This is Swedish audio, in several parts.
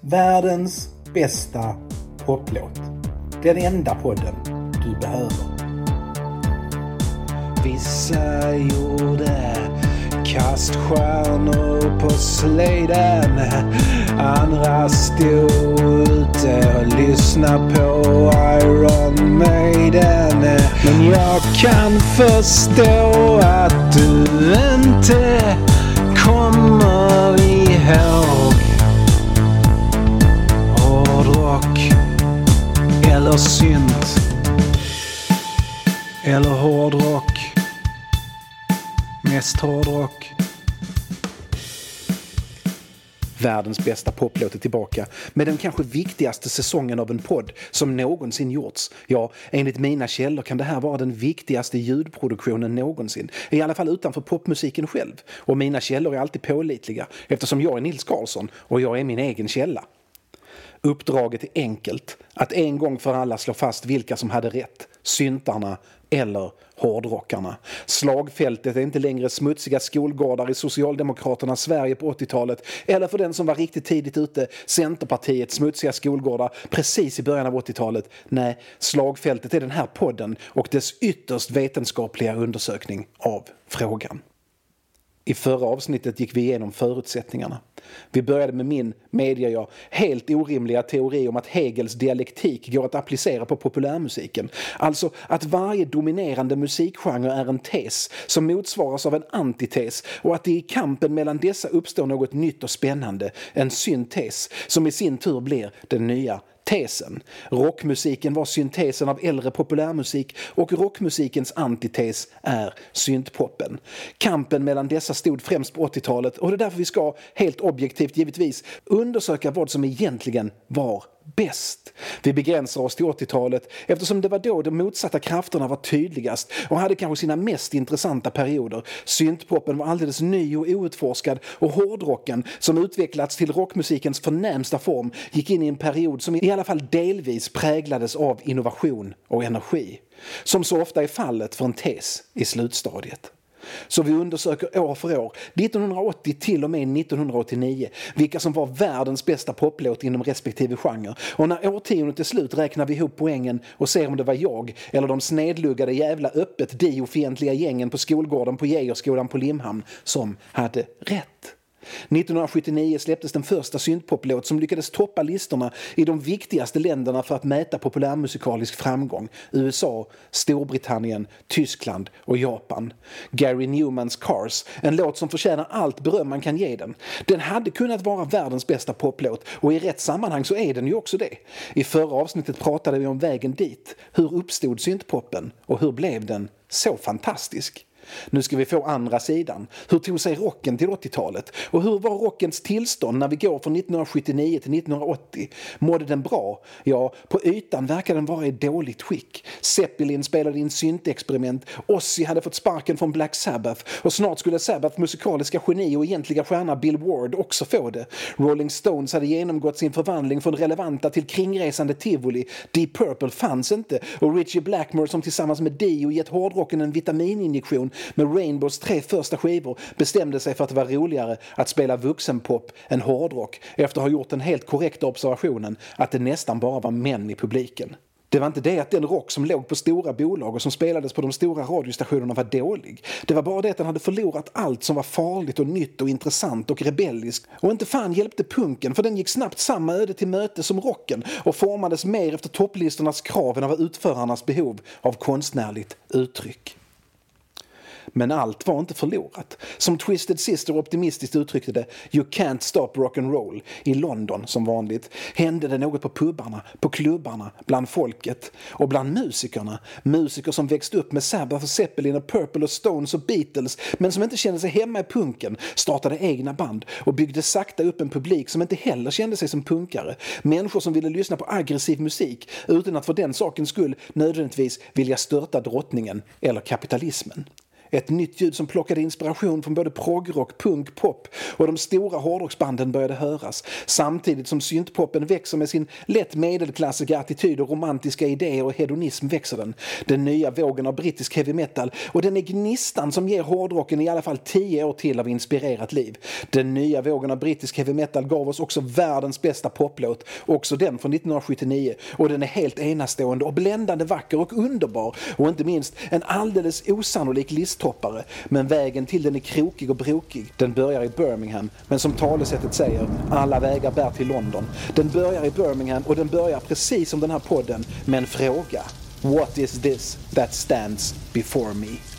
Världens bästa poplåt. Den enda podden du behöver. Vissa gjorde kaststjärnor på sliden. Andra stod ute och lyssnade på Iron Maiden. Men jag kan förstå att du inte kommer ihåg eller synt eller hårdrock. Mest hårdrock. Världens bästa poplåt är tillbaka med den kanske viktigaste säsongen av en podd som någonsin gjorts. Ja, enligt mina källor kan det här vara den viktigaste ljudproduktionen någonsin. I alla fall utanför popmusiken själv. Och mina källor är alltid pålitliga eftersom jag är Nils Karlsson och jag är min egen källa. Uppdraget är enkelt. Att en gång för alla slå fast vilka som hade rätt. Syntarna eller hårdrockarna. Slagfältet är inte längre smutsiga skolgårdar i Socialdemokraternas Sverige på 80-talet eller för den som var riktigt tidigt ute, Centerpartiets smutsiga skolgårdar precis i början av 80-talet. Nej, slagfältet är den här podden och dess ytterst vetenskapliga undersökning av frågan. I förra avsnittet gick vi igenom förutsättningarna. Vi började med min, medger jag, helt orimliga teori om att Hegels dialektik går att applicera på populärmusiken. Alltså att varje dominerande musikgenre är en tes som motsvaras av en antites och att det i kampen mellan dessa uppstår något nytt och spännande, en syntes, som i sin tur blir den nya tesen. Rockmusiken var syntesen av äldre populärmusik och rockmusikens antites är syntpoppen. Kampen mellan dessa stod främst på 80-talet och det är därför vi ska, helt objektivt givetvis, undersöka vad som egentligen var bäst. Vi begränsar oss till 80-talet eftersom det var då de motsatta krafterna var tydligast och hade kanske sina mest intressanta perioder. Syntpoppen var alldeles ny och outforskad och hårdrocken, som utvecklats till rockmusikens förnämsta form, gick in i en period som i alla fall delvis präglades av innovation och energi. Som så ofta är fallet för en tes i slutstadiet. Så vi undersöker år för år, 1980 till och med 1989, vilka som var världens bästa poplåt inom respektive genre. Och när årtiondet är slut räknar vi ihop poängen och ser om det var jag eller de snedluggade jävla öppet diofientliga gängen på skolgården på Geijerskolan på Limhamn som hade rätt. 1979 släpptes den första syntpoplåt som lyckades toppa listorna i de viktigaste länderna för att mäta populärmusikalisk framgång. USA, Storbritannien, Tyskland och Japan. Gary Newmans Cars, en låt som förtjänar allt beröm man kan ge den. Den hade kunnat vara världens bästa poplåt och i rätt sammanhang så är den ju också det. I förra avsnittet pratade vi om vägen dit. Hur uppstod syntpoppen och hur blev den så fantastisk? Nu ska vi få andra sidan. Hur tog sig rocken till 80-talet? Och hur var rockens tillstånd när vi går från 1979 till 1980? Mådde den bra? Ja, på ytan verkar den vara i dåligt skick. Zeppelin spelade in syntexperiment, Ozzy hade fått sparken från Black Sabbath och snart skulle Sabbaths musikaliska geni och egentliga stjärna Bill Ward också få det. Rolling Stones hade genomgått sin förvandling från relevanta till kringresande tivoli. Deep Purple fanns inte och Richie Blackmore som tillsammans med Dio gett hårdrocken en vitamininjektion med Rainbows tre första skivor bestämde sig för att det var roligare att spela vuxenpop än hårdrock efter att ha gjort den helt korrekta observationen att det nästan bara var män i publiken. Det var inte det att den rock som låg på stora bolag och som spelades på de stora radiostationerna var dålig. Det var bara det att den hade förlorat allt som var farligt och nytt och intressant och rebelliskt. Och inte fan hjälpte punken för den gick snabbt samma öde till möte som rocken och formades mer efter topplistornas krav än av utförarnas behov av konstnärligt uttryck. Men allt var inte förlorat. Som Twisted Sister optimistiskt uttryckte det, you can't stop rock'n'roll” I London, som vanligt, hände det något på pubarna, på klubbarna, bland folket och bland musikerna. Musiker som växt upp med Sabbath och Zeppelin och Purple och Stones och Beatles men som inte kände sig hemma i punken startade egna band och byggde sakta upp en publik som inte heller kände sig som punkare. Människor som ville lyssna på aggressiv musik utan att för den sakens skull nödvändigtvis vilja störta drottningen eller kapitalismen. Ett nytt ljud som plockade inspiration från både progrock, punk, pop och de stora hårdrocksbanden började höras. Samtidigt som syntpoppen växer med sin lätt medelklassiga attityd och romantiska idéer och hedonism växer den. Den nya vågen av brittisk heavy metal och den är gnistan som ger hårdrocken i alla fall tio år till av inspirerat liv. Den nya vågen av brittisk heavy metal gav oss också världens bästa poplåt, också den från 1979 och den är helt enastående och bländande vacker och underbar och inte minst en alldeles osannolik lista listtoppare. Men vägen till den är krokig och brokig. Den börjar i Birmingham, men som talesättet säger, alla vägar bär till London. Den börjar i Birmingham och den börjar precis som den här podden med en fråga. What is this that stands before me?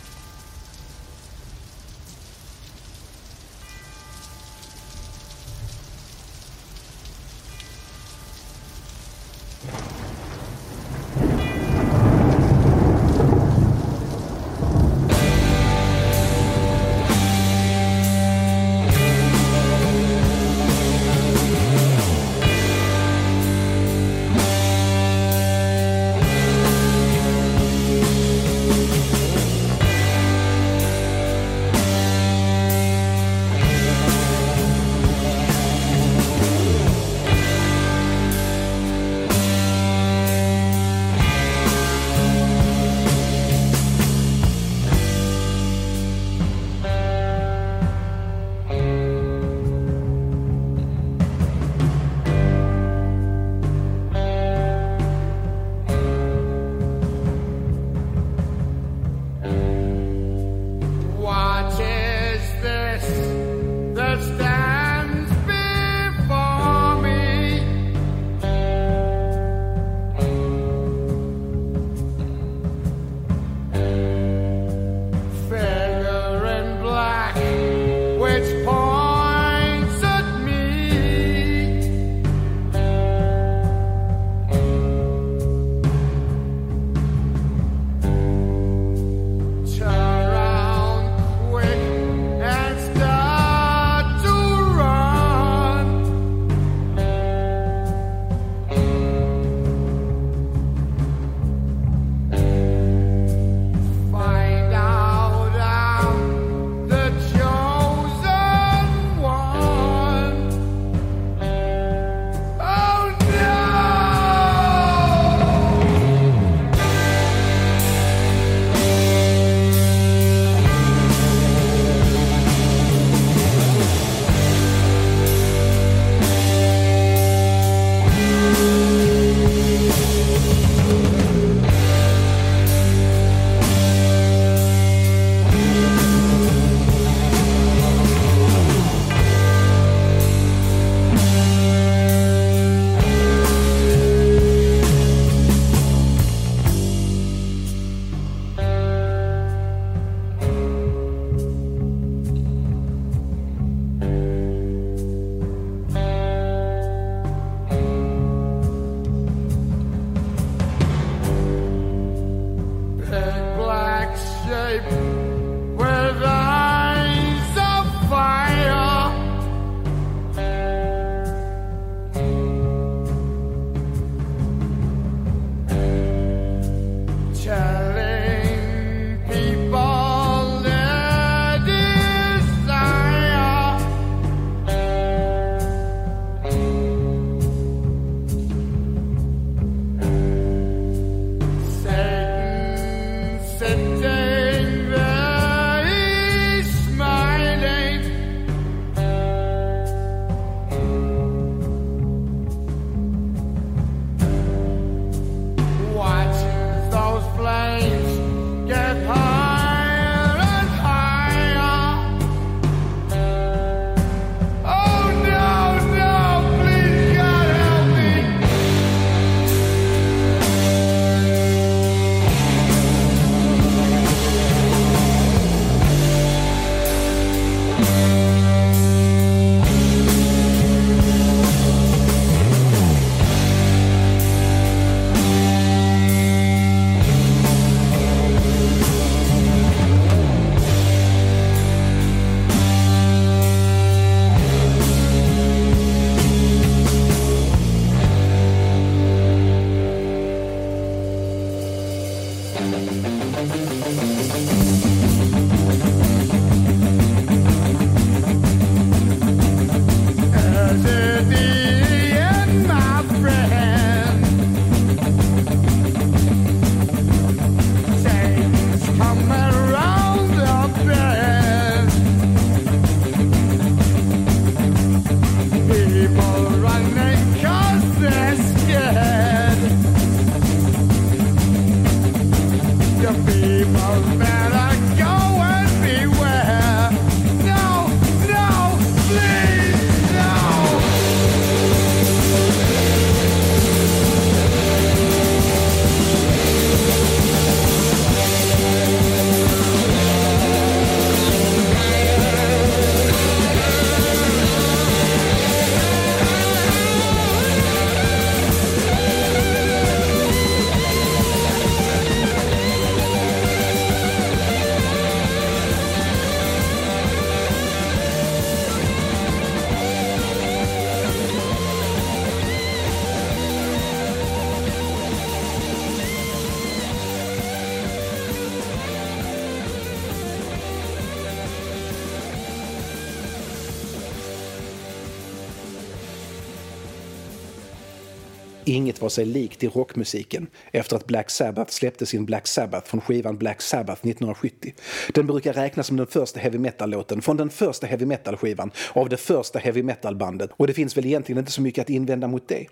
Var sig likt i rockmusiken efter att Black Sabbath släppte sin Black Sabbath från skivan Black Sabbath 1970. Den brukar räknas som den första heavy metal-låten från den första heavy metal-skivan av det första heavy metal-bandet och det finns väl egentligen inte så mycket att invända mot det.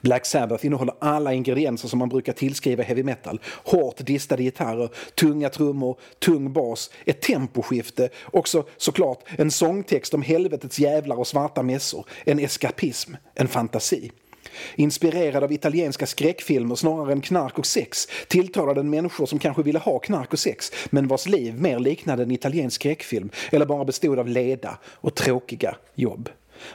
Black Sabbath innehåller alla ingredienser som man brukar tillskriva heavy metal. Hårt distade gitarrer, tunga trummor, tung bas, ett temposkifte, också såklart en sångtext om helvetets jävlar och svarta mässor, en eskapism, en fantasi. Inspirerad av italienska skräckfilmer snarare än knark och sex tilltalade den människor som kanske ville ha knark och sex men vars liv mer liknade en italiensk skräckfilm eller bara bestod av leda och tråkiga jobb.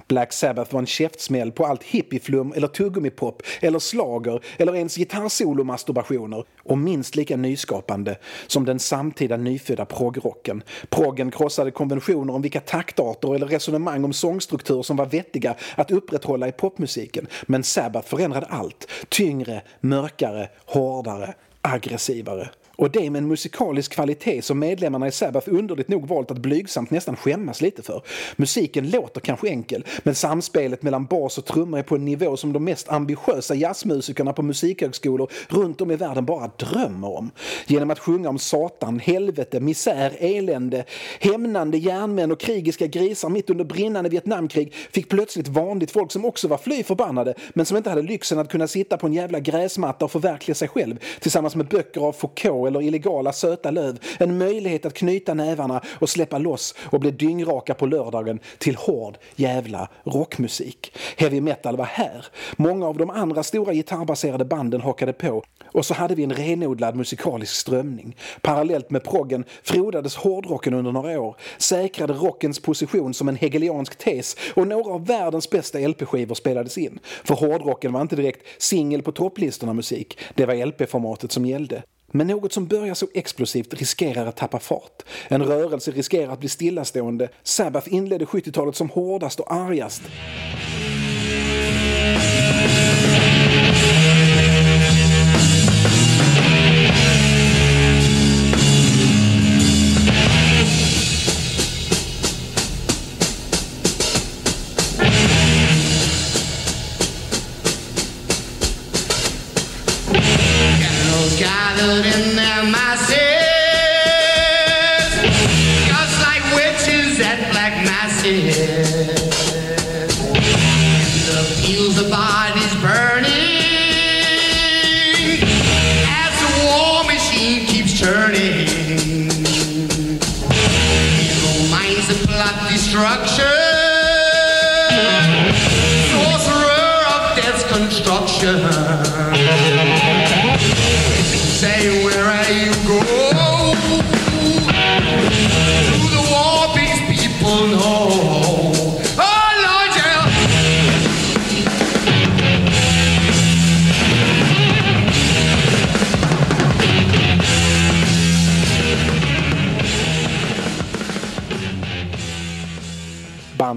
Black Sabbath var en käftsmäll på allt hippieflum eller tuggummipop eller slager eller ens gitarrsolomasturbationer och minst lika nyskapande som den samtida nyfödda proggrocken. Proggen krossade konventioner om vilka taktarter eller resonemang om sångstruktur som var vettiga att upprätthålla i popmusiken. Men Sabbath förändrade allt. Tyngre, mörkare, hårdare, aggressivare. Och det med en musikalisk kvalitet som medlemmarna i Sabbath underligt nog valt att blygsamt nästan skämmas lite för. Musiken låter kanske enkel, men samspelet mellan bas och trummor är på en nivå som de mest ambitiösa jazzmusikerna på musikhögskolor runt om i världen bara drömmer om. Genom att sjunga om Satan, helvete, misär, elände, hämnande järnmän och krigiska grisar mitt under brinnande Vietnamkrig fick plötsligt vanligt folk som också var fly förbannade men som inte hade lyxen att kunna sitta på en jävla gräsmatta och förverkliga sig själv tillsammans med böcker av Foucault eller illegala söta löv en möjlighet att knyta nävarna och släppa loss och bli dyngraka på lördagen till hård jävla rockmusik. Heavy metal var här. Många av de andra stora gitarrbaserade banden hakade på och så hade vi en renodlad musikalisk strömning. Parallellt med proggen frodades hårdrocken under några år, säkrade rockens position som en hegeliansk tes och några av världens bästa LP-skivor spelades in. För hårdrocken var inte direkt singel på topplistorna musik, det var LP-formatet som gällde. Men något som börjar så explosivt riskerar att tappa fart. En rörelse riskerar att bli stillastående. Sabbath inledde 70-talet som hårdast och argast.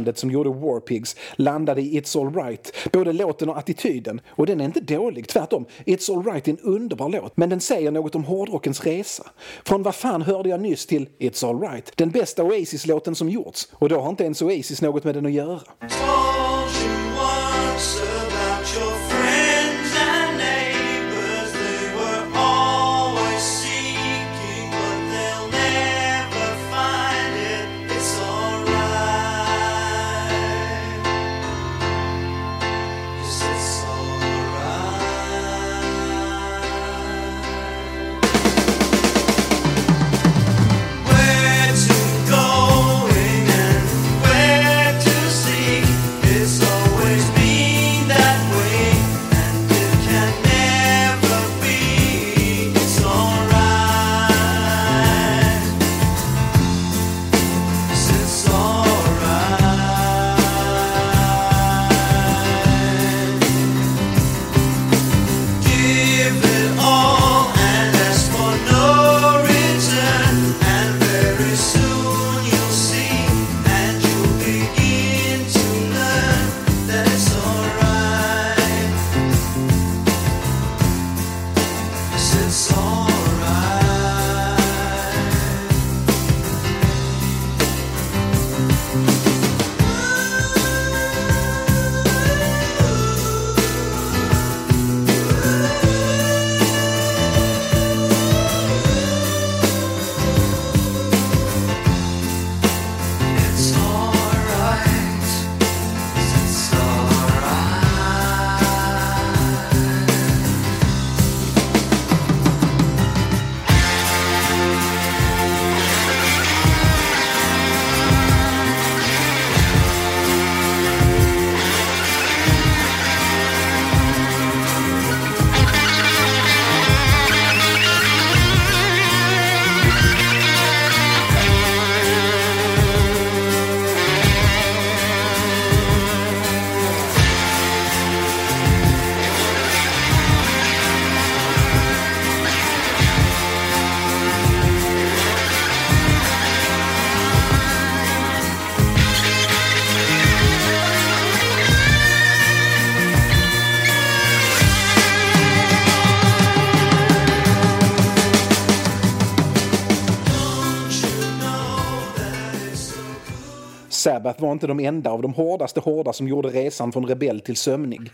Bandet som gjorde Warpigs, landade i It's Alright, både låten och attityden. Och den är inte dålig, tvärtom. It's Alright är en underbar låt, men den säger något om hårdrockens resa. Från vad fan hörde jag nyss till It's Alright, den bästa Oasis-låten som gjorts. Och då har inte ens Oasis något med den att göra. Var inte de enda av de hårdaste hårda som gjorde resan från rebell till sömnig.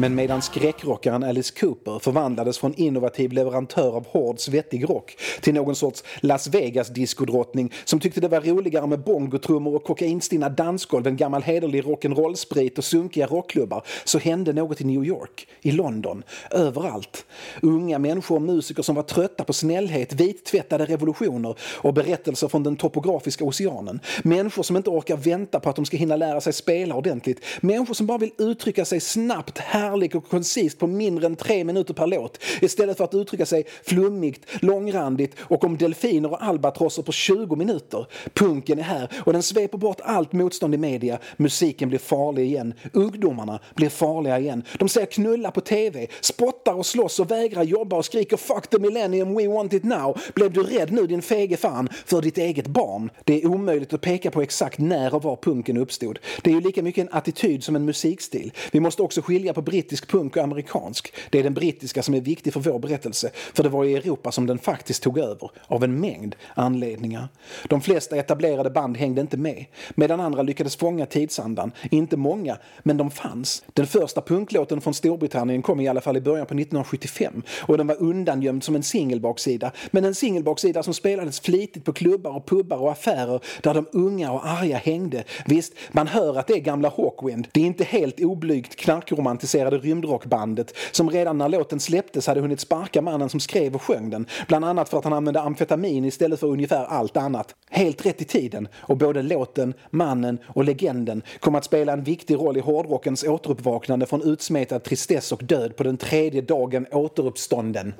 Men medan skräckrockaren Alice Cooper förvandlades från innovativ leverantör av hård svettig rock till någon sorts Las Vegas-diskodrottning som tyckte det var roligare med bongotrummor och kokainstinna dansgolv än gammal hederlig rock'n'roll-sprit och sunkiga rockklubbar så hände något i New York, i London, överallt. Unga människor och musiker som var trötta på snällhet, vittvättade revolutioner och berättelser från den topografiska oceanen. Människor som inte orkar vänta på att de ska hinna lära sig spela ordentligt. Människor som bara vill uttrycka sig snabbt, härligt och koncist på mindre än tre minuter per låt istället för att uttrycka sig flummigt, långrandigt och om delfiner och albatrosser på 20 minuter. Punken är här och den sveper bort allt motstånd i media. Musiken blir farlig igen. Ungdomarna blir farliga igen. De säger knulla på TV, spottar och slåss och vägrar jobba och skriker “fuck the millennium, we want it now”. Blev du rädd nu din fege fan för ditt eget barn? Det är omöjligt att peka på exakt när och var punken uppstod. Det är ju lika mycket en attityd som en musikstil. Vi måste också skilja på brittisk punk och amerikansk. Det är den brittiska som är viktig för vår berättelse, för det var i Europa som den faktiskt tog över, av en mängd anledningar. De flesta etablerade band hängde inte med, medan andra lyckades fånga tidsandan. Inte många, men de fanns. Den första punklåten från Storbritannien kom i alla fall i början på 1975 och den var undangömd som en singelbaksida, men en singelbaksida som spelades flitigt på klubbar och pubbar och affärer där de unga och arga hängde. Visst, man hör att det är gamla Hawkwind. Det är inte helt oblygt knarkromantiserade rymdrockbandet som redan när låten släpptes hade hunnit sparka mannen som skrev och sjöng den. Bland annat för att han använde amfetamin istället för ungefär allt annat. Helt rätt i tiden och både låten, mannen och legenden kom att spela en viktig roll i hårdrockens återuppvaknande från utsmetad tristess och död på den tredje dagen återuppstånden.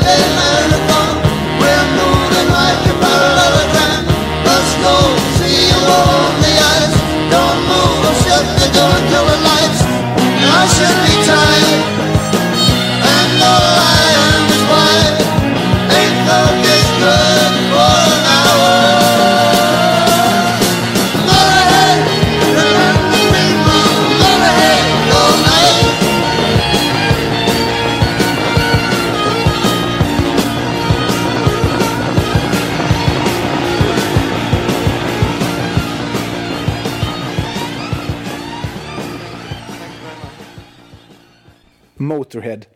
Let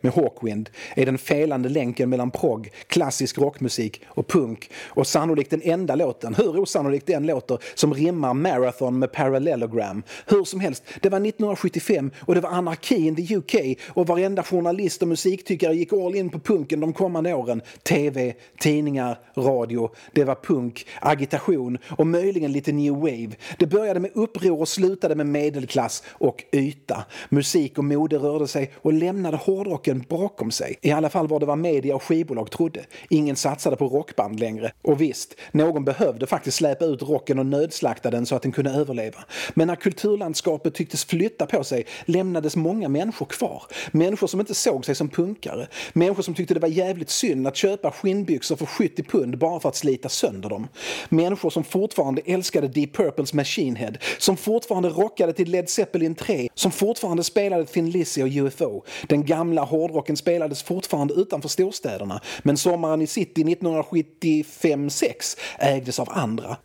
med Hawkwind är den felande länken mellan prog, klassisk rockmusik och punk och sannolikt den enda låten, hur osannolikt den låter, som rimmar Marathon med Parallelogram. Hur som helst, det var 1975 och det var anarki in the UK och varenda journalist och musiktyckare gick all in på punken de kommande åren. TV, tidningar, radio. Det var punk, agitation och möjligen lite new wave. Det började med uppror och slutade med medelklass och yta. Musik och mode rörde sig och lämnade hårdrocken bakom sig. I alla fall vad det var media och skivbolag trodde. Ingen satsade på rockband längre. Och visst, någon behövde faktiskt släpa ut rocken och nödslakta den så att den kunde överleva. Men när kulturlandskapet tycktes flytta på sig lämnades många människor kvar. Människor som inte såg sig som punkare. Människor som tyckte det var jävligt synd att köpa skinnbyxor för 70 pund bara för att slita sönder dem. Människor som fortfarande älskade Deep Purples Machine Head, som fortfarande rockade till Led Zeppelin 3, som fortfarande spelade Thin Lizzy och UFO. Den gamla hårdrocken spelades fortfarande utanför storstäderna, men sommaren i city 1975-6 ägdes av andra.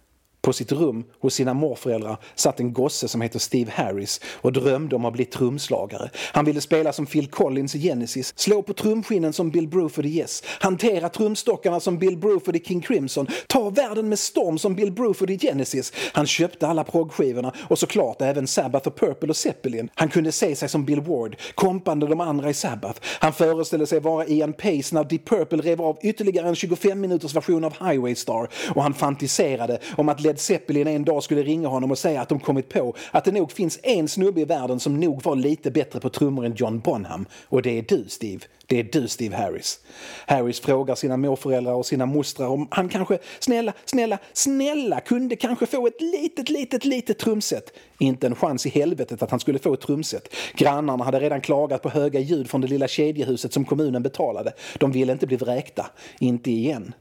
På sitt rum hos sina morföräldrar satt en gosse som heter Steve Harris och drömde om att bli trumslagare. Han ville spela som Phil Collins i Genesis, slå på trumskinnen som Bill Bruford i Yes, hantera trumstockarna som Bill Bruford i King Crimson, ta världen med storm som Bill Bruford i Genesis. Han köpte alla proggskivorna och såklart även Sabbath och Purple och Zeppelin. Han kunde se sig som Bill Ward, kompande de andra i Sabbath. Han föreställde sig vara Ian Pace när Deep Purple rev av ytterligare en 25 minuters version av Highway Star och han fantiserade om att Led Zeppelin en dag skulle ringa honom och säga att de kommit på att det nog finns en snubbe i världen som nog var lite bättre på trummor än John Bonham. Och det är du, Steve. Det är du, Steve Harris. Harris frågar sina morföräldrar och sina mostrar om han kanske, snälla, snälla, snälla kunde kanske få ett litet, litet, litet trumset. Inte en chans i helvetet att han skulle få ett trumset. Grannarna hade redan klagat på höga ljud från det lilla kedjehuset som kommunen betalade. De ville inte bli vräkta. Inte igen.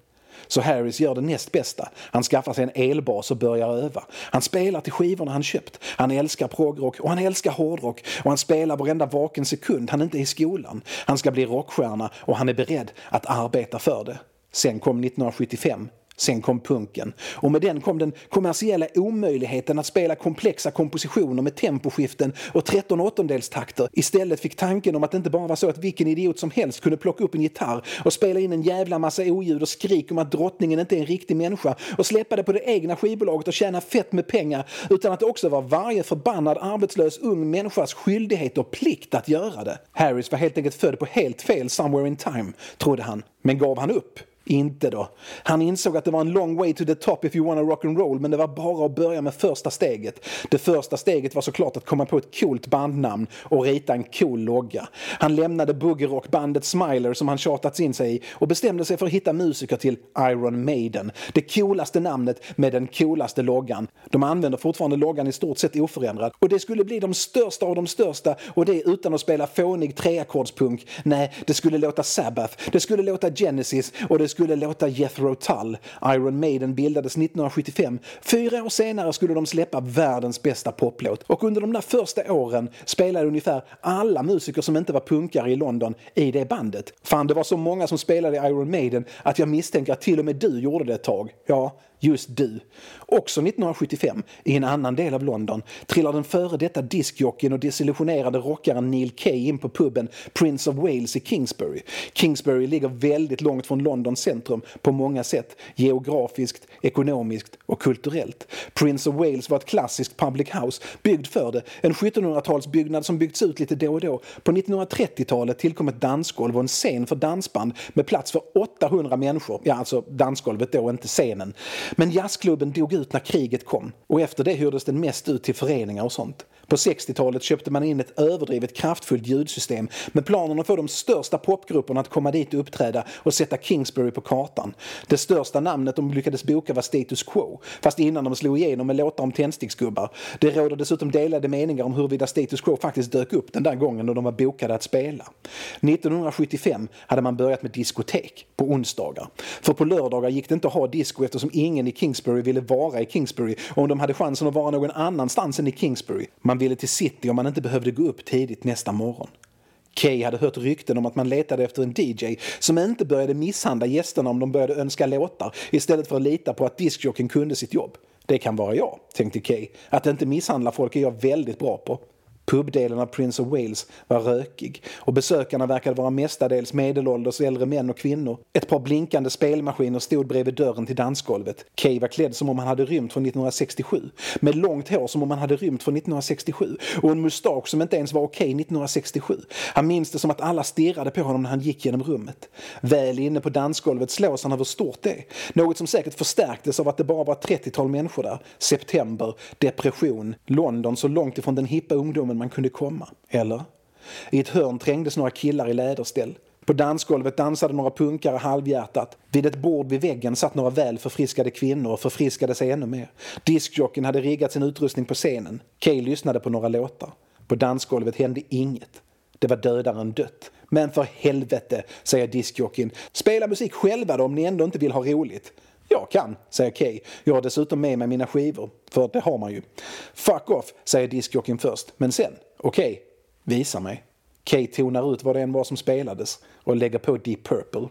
Så Harris gör det näst bästa. Han skaffar sig en elbas och börjar öva. Han spelar till skivorna han köpt. Han älskar progrock och han älskar hårdrock och han spelar varenda vaken sekund han är inte är i skolan. Han ska bli rockstjärna och han är beredd att arbeta för det. Sen kom 1975. Sen kom punken. Och med den kom den kommersiella omöjligheten att spela komplexa kompositioner med temposkiften och 13 åttondelstakter. Istället fick tanken om att det inte bara var så att vilken idiot som helst kunde plocka upp en gitarr och spela in en jävla massa oljud och skrik om att drottningen inte är en riktig människa och släppa det på det egna skivbolaget och tjäna fett med pengar utan att det också var varje förbannad arbetslös ung människas skyldighet och plikt att göra det. Harris var helt enkelt född på helt fel somewhere in time, trodde han. Men gav han upp? Inte då. Han insåg att det var en long way to the top if you wanna rock and roll men det var bara att börja med första steget. Det första steget var såklart att komma på ett coolt bandnamn och rita en cool logga. Han lämnade boogie-rockbandet Smiler som han tjatats in sig i och bestämde sig för att hitta musiker till Iron Maiden. Det coolaste namnet med den coolaste loggan. De använder fortfarande loggan i stort sett oförändrad och det skulle bli de största av de största och det utan att spela fånig treackordspunk. Nej, det skulle låta Sabbath, det skulle låta Genesis och det skulle skulle låta Jethro Tull. Iron Maiden bildades 1975. Fyra år senare skulle de släppa världens bästa poplåt. Och under de där första åren spelade ungefär alla musiker som inte var punkare i London i det bandet. Fan, det var så många som spelade i Iron Maiden att jag misstänker att till och med du gjorde det ett tag. Ja, just du. Också 1975, i en annan del av London, trillar den före detta diskjockeyn och desillusionerade rockaren Neil Kay in på puben Prince of Wales i Kingsbury. Kingsbury ligger väldigt långt från Londons centrum på många sätt, geografiskt, ekonomiskt och kulturellt. Prince of Wales var ett klassiskt public house, byggd för det, en 1700-talsbyggnad som byggts ut lite då och då. På 1930-talet tillkom ett dansgolv och en scen för dansband med plats för 800 människor, ja alltså dansgolvet då, inte scenen. Men jazzklubben dog ut när kriget kom och efter det hyrdes den mest ut till föreningar och sånt. På 60-talet köpte man in ett överdrivet kraftfullt ljudsystem med planen att få de största popgrupperna att komma dit och uppträda och sätta Kingsbury på kartan. Det största namnet de lyckades boka var Status Quo, fast innan de slog igenom med låtar om tändsticksgubbar. Det råder dessutom delade meningar om huruvida Status Quo faktiskt dök upp den där gången då de var bokade att spela. 1975 hade man börjat med diskotek på onsdagar. För på lördagar gick det inte att ha disco eftersom ingen i Kingsbury ville vara i Kingsbury och om de hade chansen att vara någon annanstans än i Kingsbury. Man ville till city om man inte behövde gå upp tidigt nästa morgon. Kay hade hört rykten om att man letade efter en DJ som inte började misshandla gästerna om de började önska låtar istället för att lita på att diskjocken kunde sitt jobb. Det kan vara jag, tänkte Kay. Att inte misshandla folk är jag väldigt bra på. Pubdelen av Prince of Wales var rökig och besökarna verkade vara mestadels medelålders äldre män och kvinnor. Ett par blinkande spelmaskiner stod bredvid dörren till dansgolvet. Kay var klädd som om han hade rymt från 1967. Med långt hår som om han hade rymt från 1967 och en mustasch som inte ens var okej 1967. Han minns det som att alla stirrade på honom när han gick genom rummet. Väl inne på dansgolvet slås han över stort det är. Något som säkert förstärktes av att det bara var ett 30-tal människor där. September, depression, London så långt ifrån den hippa ungdomen man kunde komma. Eller? I ett hörn trängdes några killar i läderställ. På dansgolvet dansade några punkare halvhjärtat. Vid ett bord vid väggen satt några väl förfriskade kvinnor och förfriskade sig ännu mer. Diskjockeyn hade riggat sin utrustning på scenen. Kay lyssnade på några låtar. På dansgolvet hände inget. Det var dödare än dött. Men för helvete, säger diskjockeyn. Spela musik själva då om ni ändå inte vill ha roligt. Jag kan, säger Kay. Jag har dessutom med mig mina skivor. För det har man ju. Fuck off, säger diskjockeyn först. Men sen, okej, visa mig. Kay tonar ut vad det än var som spelades och lägger på Deep Purple.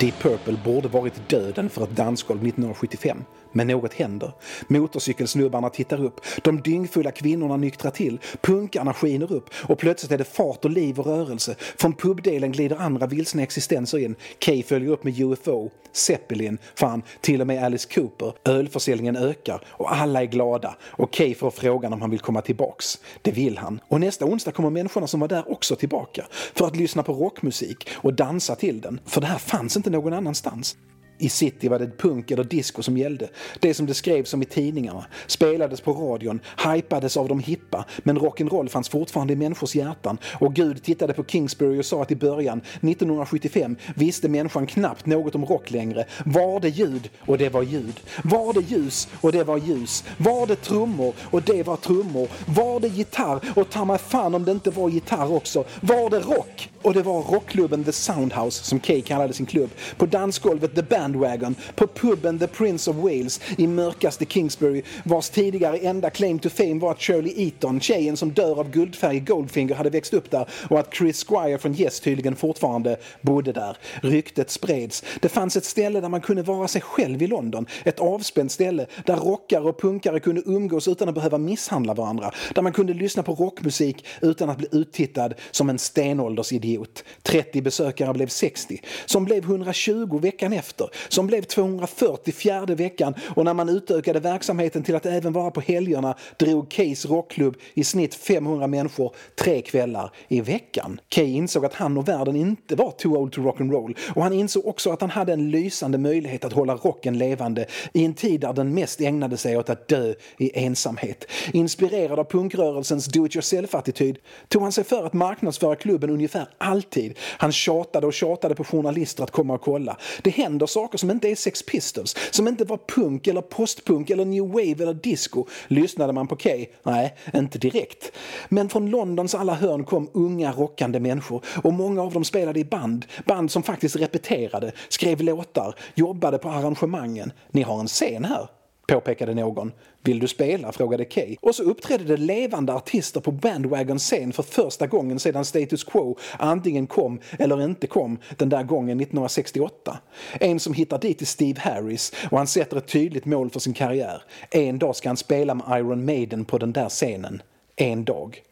Deep Purple borde varit döden för ett dansgolv 1975. Men något händer. Motorcykelsnubbarna tittar upp, de dyngfulla kvinnorna nyktrar till, punkarna skiner upp och plötsligt är det fart och liv och rörelse. Från pubdelen glider andra vilsna existenser in. Kay följer upp med UFO, Zeppelin, fan, till och med Alice Cooper. Ölförsäljningen ökar och alla är glada. Och Kay får frågan om han vill komma tillbaks. Det vill han. Och nästa onsdag kommer människorna som var där också tillbaka. För att lyssna på rockmusik och dansa till den. För det här fanns inte någon annanstans. I city var det punk eller disco som gällde. Det som det skrevs om i tidningarna, spelades på radion, hypades av de hippa, men rock'n'roll fanns fortfarande i människors hjärtan. Och Gud tittade på Kingsbury och sa att i början, 1975, visste människan knappt något om rock längre. Var det ljud och det var ljud. Var det ljus och det var ljus. Var det trummor och det var trummor. Var det gitarr och ta mig fan om det inte var gitarr också. Var det rock och det var rockklubben The Soundhouse, som Kay kallade sin klubb. På dansgolvet The Bandwagon. På puben The Prince of Wales i mörkaste Kingsbury, vars tidigare enda claim to fame var att Shirley Eaton, tjejen som dör av guldfärg i Goldfinger, hade växt upp där och att Chris Squire från Yes tydligen fortfarande bodde där. Ryktet spreds. Det fanns ett ställe där man kunde vara sig själv i London. Ett avspänt ställe där rockare och punkare kunde umgås utan att behöva misshandla varandra. Där man kunde lyssna på rockmusik utan att bli uttittad som en stenåldersidiot. 30 besökare blev 60, som blev 120 veckan efter, som blev 240 fjärde veckan. Och när man utökade verksamheten till att även vara på helgerna drog Kays rockklubb i snitt 500 människor tre kvällar i veckan. Key insåg att han och världen inte var too old to rock and roll. Och han insåg också att han hade en lysande möjlighet att hålla rocken levande i en tid där den mest ägnade sig åt att dö i ensamhet. Inspirerad av punkrörelsens do-it-yourself-attityd tog han sig för att marknadsföra klubben ungefär alltid. Han tjatade och tjatade på journalister att komma och kolla. Det händer saker som inte är Sex Pistols, som inte var punk eller postpunk eller new wave eller disco. Lyssnade man på Kay? Nej, inte direkt. Men från Londons alla hörn kom unga rockande människor och många av dem spelade i band. Band som faktiskt repeterade, skrev låtar, jobbade på arrangemangen. Ni har en scen här påpekade någon. Vill du spela? frågade Kay. Och så uppträdde det levande artister på Bandwagon scen för första gången sedan Status Quo antingen kom eller inte kom den där gången 1968. En som hittar dit är Steve Harris och han sätter ett tydligt mål för sin karriär. En dag ska han spela med Iron Maiden på den där scenen. En dag.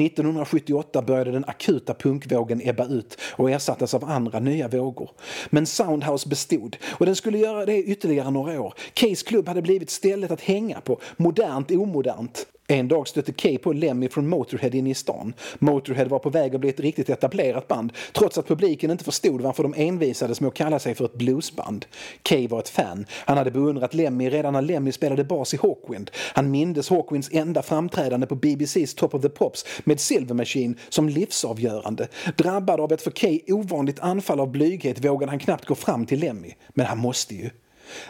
1978 började den akuta punkvågen ebba ut och ersattes av andra nya vågor. Men Soundhouse bestod och den skulle göra det ytterligare några år. Case klubb hade blivit stället att hänga på, modernt omodernt. En dag stötte Kay på Lemmy från Motorhead inne i stan. Motorhead var på väg att bli ett riktigt etablerat band trots att publiken inte förstod varför de envisades med att kalla sig för ett bluesband. Kay var ett fan. Han hade beundrat Lemmy redan när Lemmy spelade bas i Hawkwind. Han mindes Hawkwinds enda framträdande på BBCs Top of the Pops med Silver Machine som livsavgörande. Drabbad av ett för Kay ovanligt anfall av blyghet vågade han knappt gå fram till Lemmy. Men han måste ju.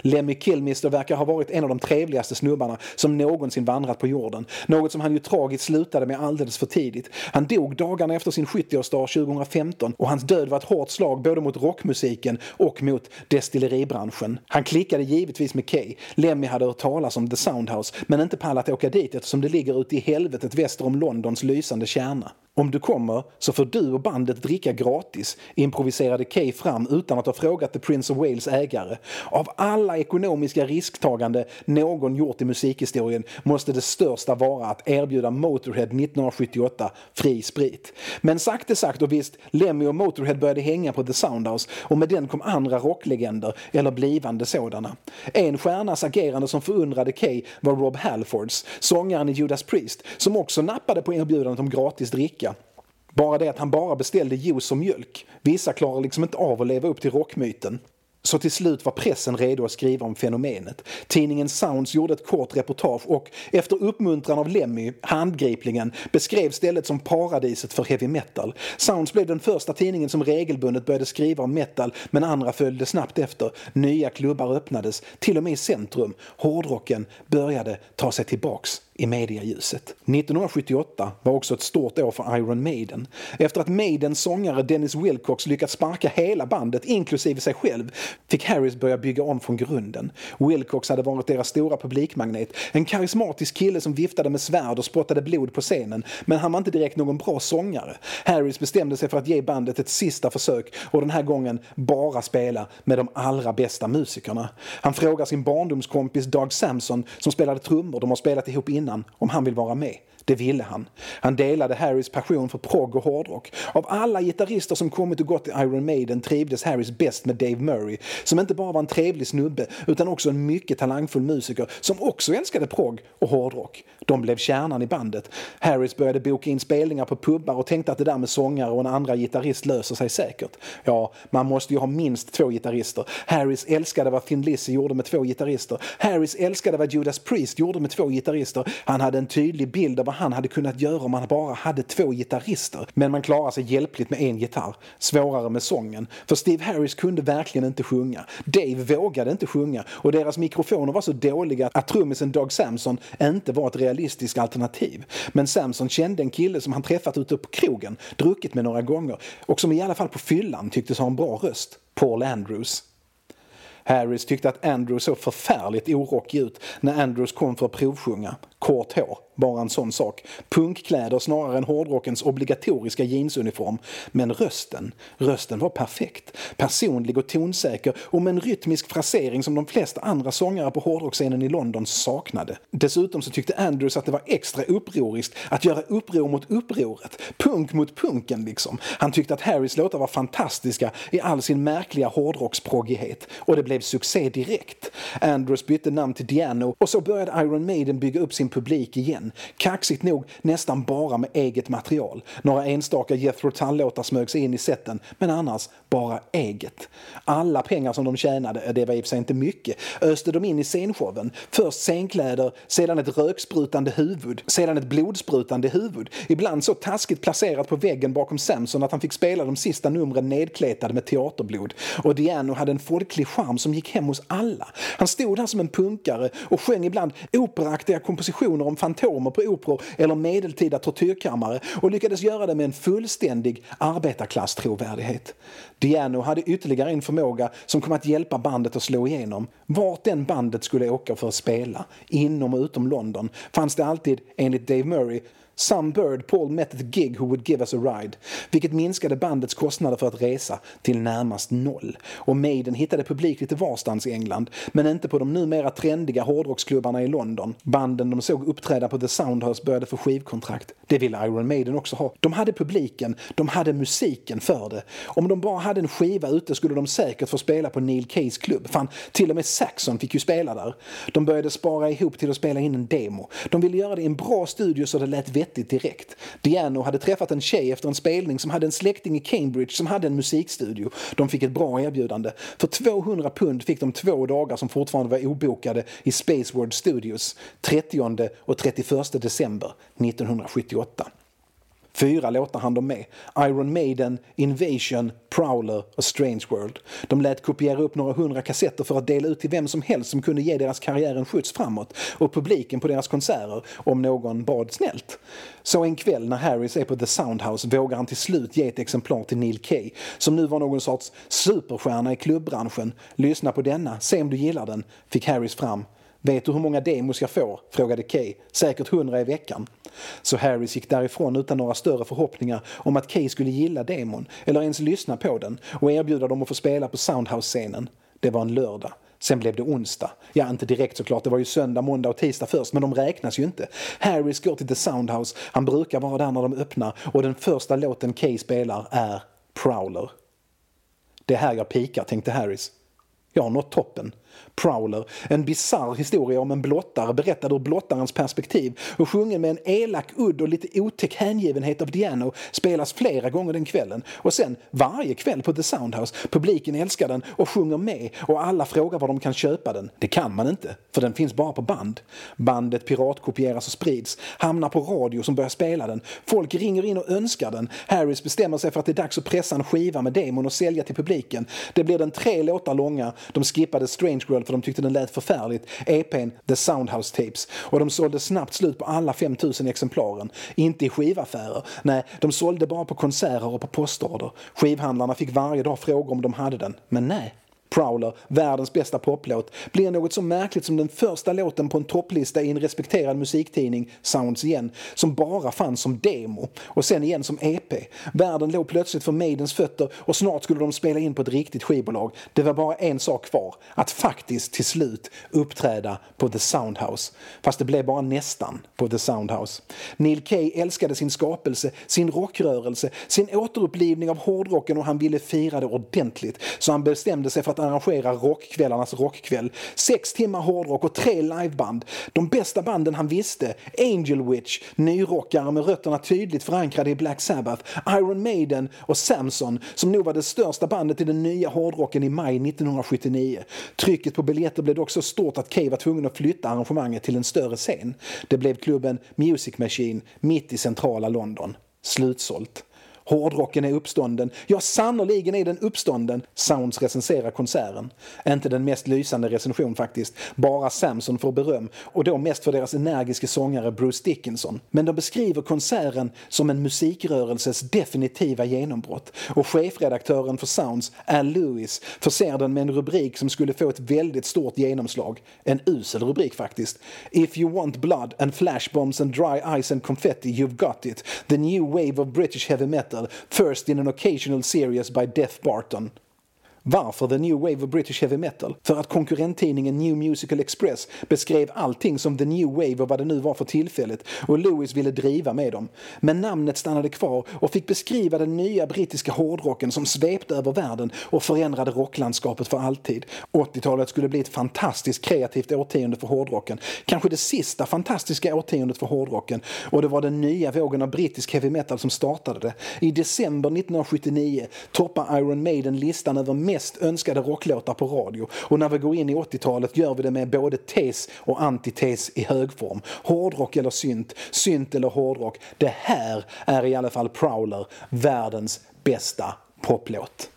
Lemmy Kilmister verkar ha varit en av de trevligaste snubbarna som någonsin vandrat på jorden. Något som han ju tragiskt slutade med alldeles för tidigt. Han dog dagarna efter sin 70-årsdag 2015 och hans död var ett hårt slag både mot rockmusiken och mot destilleribranschen. Han klickade givetvis med Kay. Lemmy hade hört talas om The Soundhouse men inte pallat åka dit eftersom det ligger ute i helvetet väster om Londons lysande kärna. Om du kommer så får du och bandet dricka gratis, improviserade Kay fram utan att ha frågat The Prince of Wales ägare. Av alla ekonomiska risktagande någon gjort i musikhistorien måste det största vara att erbjuda Motorhead 1978 fri sprit. Men sagt är sagt och visst, Lemmy och Motorhead började hänga på The Soundhouse och med den kom andra rocklegender, eller blivande sådana. En stjärnas agerande som förundrade Kay var Rob Halfords, sångaren i Judas Priest, som också nappade på erbjudandet om gratis dricka bara det att han bara beställde juice och mjölk. Vissa klarar liksom inte av att leva upp till rockmyten. Så till slut var pressen redo att skriva om fenomenet. Tidningen Sounds gjorde ett kort reportage och efter uppmuntran av Lemmy, handgripligen, beskrev stället som paradiset för heavy metal. Sounds blev den första tidningen som regelbundet började skriva om metal men andra följde snabbt efter. Nya klubbar öppnades, till och med i centrum. Hårdrocken började ta sig tillbaks i medialjuset. 1978 var också ett stort år för Iron Maiden. Efter att Maidens sångare Dennis Wilcox lyckats sparka hela bandet, inklusive sig själv, fick Harris börja bygga om från grunden. Wilcox hade varit deras stora publikmagnet, en karismatisk kille som viftade med svärd och spottade blod på scenen, men han var inte direkt någon bra sångare. Harris bestämde sig för att ge bandet ett sista försök och den här gången bara spela med de allra bästa musikerna. Han frågar sin barndomskompis Doug Samson, som spelade trummor, de har spelat ihop innan, om han vill vara med. Det ville han. Han delade Harrys passion för prog och hårdrock. Av alla gitarrister som kommit och gått i Iron Maiden trivdes Harrys bäst med Dave Murray, som inte bara var en trevlig snubbe utan också en mycket talangfull musiker som också älskade prog och hårdrock. De blev kärnan i bandet. Harris började boka in spelningar på pubbar och tänkte att det där med sångare och en andra gitarrist löser sig säkert. Ja, man måste ju ha minst två gitarrister. Harris älskade vad Thin Lizzy gjorde med två gitarrister. Harris älskade vad Judas Priest gjorde med två gitarrister. Han hade en tydlig bild av vad han hade kunnat göra om han bara hade två gitarrister. Men man klarar sig hjälpligt med en gitarr. Svårare med sången. För Steve Harris kunde verkligen inte sjunga. Dave vågade inte sjunga och deras mikrofoner var så dåliga att trummisen Doug Samson inte var ett realistiskt alternativ. Men Samson kände en kille som han träffat ute på krogen, druckit med några gånger och som i alla fall på fyllan tycktes ha en bra röst. Paul Andrews. Harris tyckte att Andrews såg förfärligt orockig ut när Andrews kom för att provsjunga. Kort hår, bara en sån sak. Punkkläder snarare än hårdrockens obligatoriska jeansuniform. Men rösten, rösten var perfekt. Personlig och tonsäker och med en rytmisk frasering som de flesta andra sångare på hårdrockscenen i London saknade. Dessutom så tyckte Andrews att det var extra upproriskt att göra uppror mot upproret. Punk mot punken liksom. Han tyckte att Harrys låtar var fantastiska i all sin märkliga hårdrocksproggighet. Och det blev succé direkt. Andrews bytte namn till Diano och så började Iron Maiden bygga upp sin publik igen. Kaxigt nog nästan bara med eget material. Några enstaka Jethro Tull-låtar smög sig in i seten men annars bara eget. Alla pengar som de tjänade, eh, det var i och för sig inte mycket, öste de in i scenshowen. Först scenkläder, sedan ett röksprutande huvud, sedan ett blodsprutande huvud. Ibland så taskigt placerat på väggen bakom Samson att han fick spela de sista numren nedkletade med teaterblod. Och Diano hade en folklig charm som gick hem hos alla. Han stod där som en punkare och sjöng ibland operaaktiga kompositioner om fantomer på operor eller medeltida tortyrkammare och lyckades göra det med en fullständig arbetarklasstrovärdighet. Diano hade ytterligare en förmåga som kom att hjälpa bandet att slå igenom. Vart den bandet skulle åka för att spela, inom och utom London, fanns det alltid, enligt Dave Murray, Some bird Paul met at a gig who would give us a ride, vilket minskade bandets kostnader för att resa till närmast noll. Och Maiden hittade publik lite varstans i England, men inte på de numera trendiga hårdrocksklubbarna i London. Banden de såg uppträda på The Soundhouse började få skivkontrakt. Det ville Iron Maiden också ha. De hade publiken, de hade musiken för det. Om de bara hade en skiva ute skulle de säkert få spela på Neil Kays klubb. Fan, till och med Saxon fick ju spela där. De började spara ihop till att spela in en demo. De ville göra det i en bra studio så det lät vettigt direkt. Diano hade träffat en tjej efter en spelning som hade en släkting i Cambridge som hade en musikstudio. De fick ett bra erbjudande. För 200 pund fick de två dagar som fortfarande var obokade i Spaceworld Studios 30 och 31 december 1978. Fyra låtar hann de med. Iron Maiden, Invasion, Prowler och Strange World. De lät kopiera upp några hundra kassetter för att dela ut till vem som helst som kunde ge deras karriär en skjuts framåt och publiken på deras konserter om någon bad snällt. Så en kväll när Harris är på The Soundhouse vågar han till slut ge ett exemplar till Neil Kay som nu var någon sorts superstjärna i klubbranschen. Lyssna på denna, se om du gillar den, fick Harris fram. Vet du hur många demos jag får? frågade Kay. Säkert hundra i veckan. Så Harris gick därifrån utan några större förhoppningar om att Kay skulle gilla demon eller ens lyssna på den och erbjuda dem att få spela på Soundhouse-scenen. Det var en lördag. Sen blev det onsdag. Ja, inte direkt såklart. Det var ju söndag, måndag och tisdag först, men de räknas ju inte. Harris går till The Soundhouse. Han brukar vara där när de öppnar och den första låten Kay spelar är Prowler. Det är här jag pikar, tänkte Harris. Jag har nått toppen. Prowler, en bizarr historia om en blottare berättad ur blottarens perspektiv och sjungen med en elak udd och lite otäck hängivenhet av Diano spelas flera gånger den kvällen och sen varje kväll på The Soundhouse. Publiken älskar den och sjunger med och alla frågar var de kan köpa den. Det kan man inte, för den finns bara på band. Bandet piratkopieras och sprids, hamnar på radio som börjar spela den. Folk ringer in och önskar den. Harris bestämmer sig för att det är dags att pressa en skiva med demon och sälja till publiken. Det blir den tre låtar långa. De skippade Strange World för de tyckte den lät förfärligt. EPn The Soundhouse Tapes. Och de sålde snabbt slut på alla 5000 exemplaren. Inte i skivaffärer. Nej, de sålde bara på konserter och på postorder. Skivhandlarna fick varje dag fråga om de hade den. Men nej. Prowler, världens bästa poplåt, blir något så märkligt som den första låten på en topplista i en respekterad musiktidning, Sounds igen, som bara fanns som demo och sen igen som EP. Världen låg plötsligt för Maidens fötter och snart skulle de spela in på ett riktigt skivbolag. Det var bara en sak kvar, att faktiskt till slut uppträda på The Soundhouse. Fast det blev bara nästan på The Soundhouse. Neil Kay älskade sin skapelse, sin rockrörelse, sin återupplivning av hårdrocken och han ville fira det ordentligt. Så han bestämde sig för att arrangera rockkvällarnas rockkväll. Sex timmar hårdrock och tre liveband. De bästa banden han visste. Angel Witch, nyrockare med rötterna tydligt förankrade i Black Sabbath. Iron Maiden och Samson, som nog var det största bandet i den nya hårdrocken i maj 1979. Trycket på biljetter blev dock så stort att Cave var tvungen att flytta arrangemanget till en större scen. Det blev klubben Music Machine mitt i centrala London. Slutsålt. Hårdrocken är uppstånden. Ja, sannoliken är den uppstånden. Sounds recenserar konserten. Inte den mest lysande recension faktiskt. Bara Samson får beröm och då mest för deras energiska sångare Bruce Dickinson. Men de beskriver konserten som en musikrörelses definitiva genombrott. Och chefredaktören för Sounds, Al Lewis, förser den med en rubrik som skulle få ett väldigt stort genomslag. En usel rubrik faktiskt. If you want blood and flashbombs and dry ice and confetti you've got it. The new wave of British heavy metal metal first in an occasional series by Death Barton. Varför The New Wave of British Heavy Metal? För att konkurrenttidningen New Musical Express beskrev allting som The New Wave och vad det nu var för tillfället och Lewis ville driva med dem. Men namnet stannade kvar och fick beskriva den nya brittiska hårdrocken som svepte över världen och förändrade rocklandskapet för alltid. 80-talet skulle bli ett fantastiskt kreativt årtionde för hårdrocken. Kanske det sista fantastiska årtiondet för hårdrocken och det var den nya vågen av brittisk heavy metal som startade det. I december 1979 toppar Iron Maiden listan över mest önskade rocklåtar på radio. Och när vi går in i 80-talet gör vi det med både tes och antites i högform. Hårdrock eller synt, synt eller hårdrock. Det här är i alla fall Prowler, världens bästa poplåt.